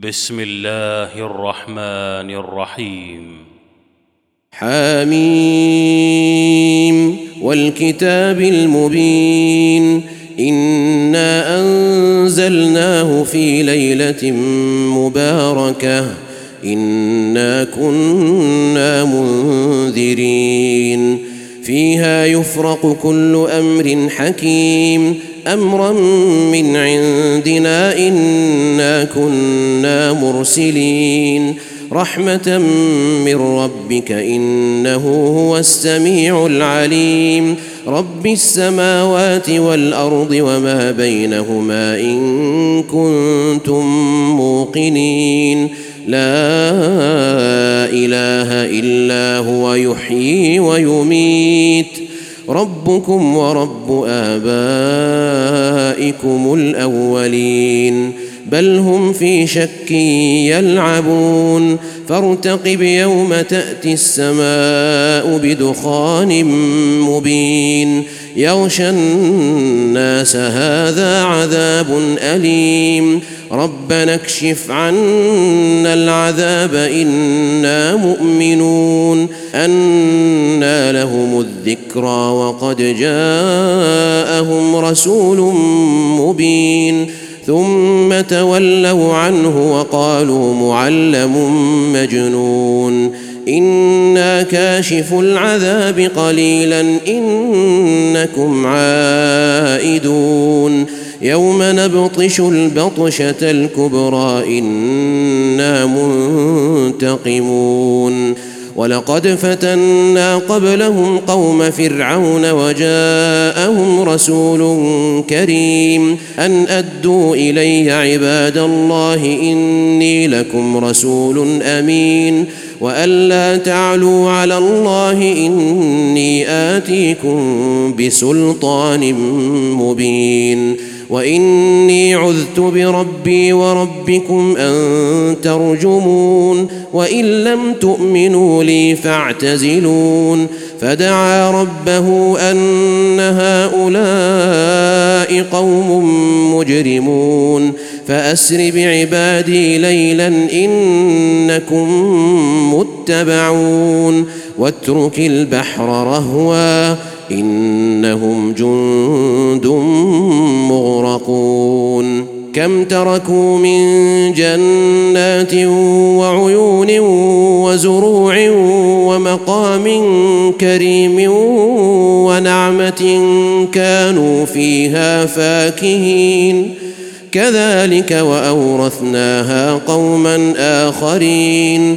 بسم الله الرحمن الرحيم. حميم والكتاب المبين. إنا أنزلناه في ليلة مباركة. إنا كنا منذرين. فيها يفرق كل أمر حكيم. أمرا من عندنا إنا كنا مرسلين. رحمة من ربك إنه هو السميع العليم. رب السماوات والأرض وما بينهما إن كنتم موقنين. لا إله إلا هو يحيي ويميت. ربكم ورب آبائكم الأولين بل هم في شك يلعبون فارتقب يوم تأتي السماء بدخان مبين يغشى الناس هذا عذاب أليم ربنا اكشف عنا العذاب إنا مؤمنون انى لهم الذكرى وقد جاءهم رسول مبين ثم تولوا عنه وقالوا معلم مجنون إنا كاشف العذاب قليلا إنكم عائدون يوم نبطش البطشة الكبرى إنا منتقمون. ولقد فتنا قبلهم قوم فرعون وجاءهم رسول كريم أن أدوا إلي عباد الله إني لكم رسول أمين. وألا تعلوا على الله إني آتيكم بسلطان مبين. وإني عذت بربي وربكم أن ترجمون وإن لم تؤمنوا لي فاعتزلون فدعا ربه أن هؤلاء قوم مجرمون فأسر بعبادي ليلا إنكم متبعون واترك البحر رهوا إنهم جند مغرقون. كم تركوا من جنات وعيون وزروع ومقام كريم ونعمة كانوا فيها فاكهين. كذلك وأورثناها قوما آخرين.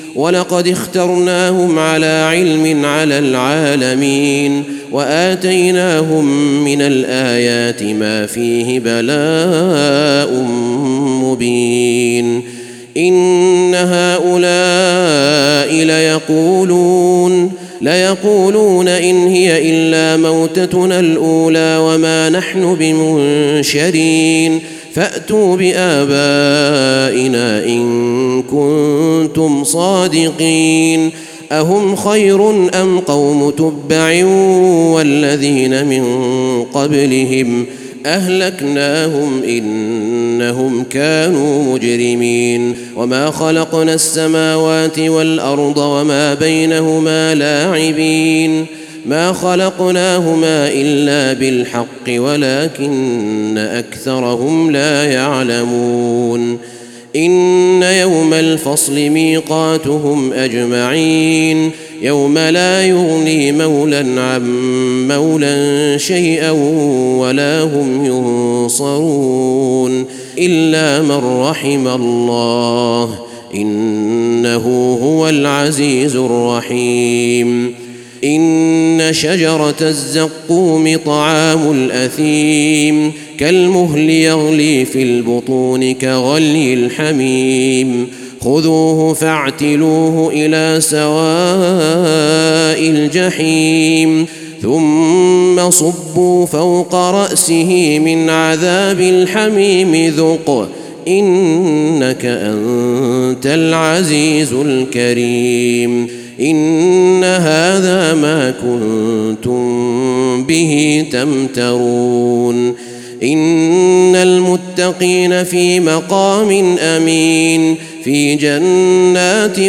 ولقد اخترناهم على علم على العالمين وآتيناهم من الآيات ما فيه بلاء مبين إن هؤلاء ليقولون ليقولون إن هي إلا موتتنا الأولى وما نحن بمنشرين فأتوا بآبائنا إن كنتم صادقين. أهم خير أم قوم تبع والذين من قبلهم أهلكناهم إنهم كانوا مجرمين. وما خلقنا السماوات والأرض وما بينهما لاعبين. ما خلقناهما إلا بالحق ولكن أكثرهم لا يعلمون. إن يوم الفصل ميقاتهم أجمعين يوم لا يغني مولى عن مولى شيئا ولا هم ينصرون إلا من رحم الله إنه هو العزيز الرحيم. إن شجرة الزقوم طعام الأثيم كالمهل يغلي في البطون كغلي الحميم خذوه فاعتلوه إلى سواء الجحيم ثم صبوا فوق رأسه من عذاب الحميم ذق إنك أنت العزيز الكريم إن هذا ما كنتم به تمترون. إن المتقين في مقام أمين في جنات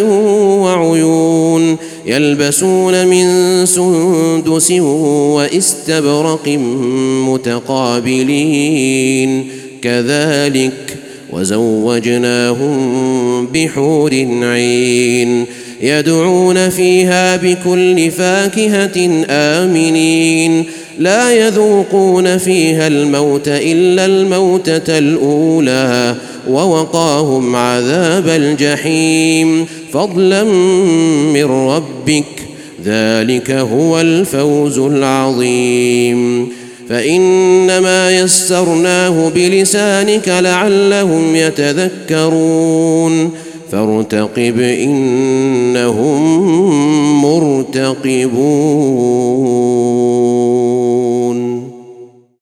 وعيون يلبسون من سندس واستبرق متقابلين. كذلك وزوجناهم بحور عين. يدعون فيها بكل فاكهة آمنين. لا يذوقون فيها الموت إلا الموتة الأولى ووقاهم عذاب الجحيم. فضلا من ربك ذلك هو الفوز العظيم. فإنما يسرناه بلسانك لعلهم يتذكرون. فارتقب إنهم مرتقبون.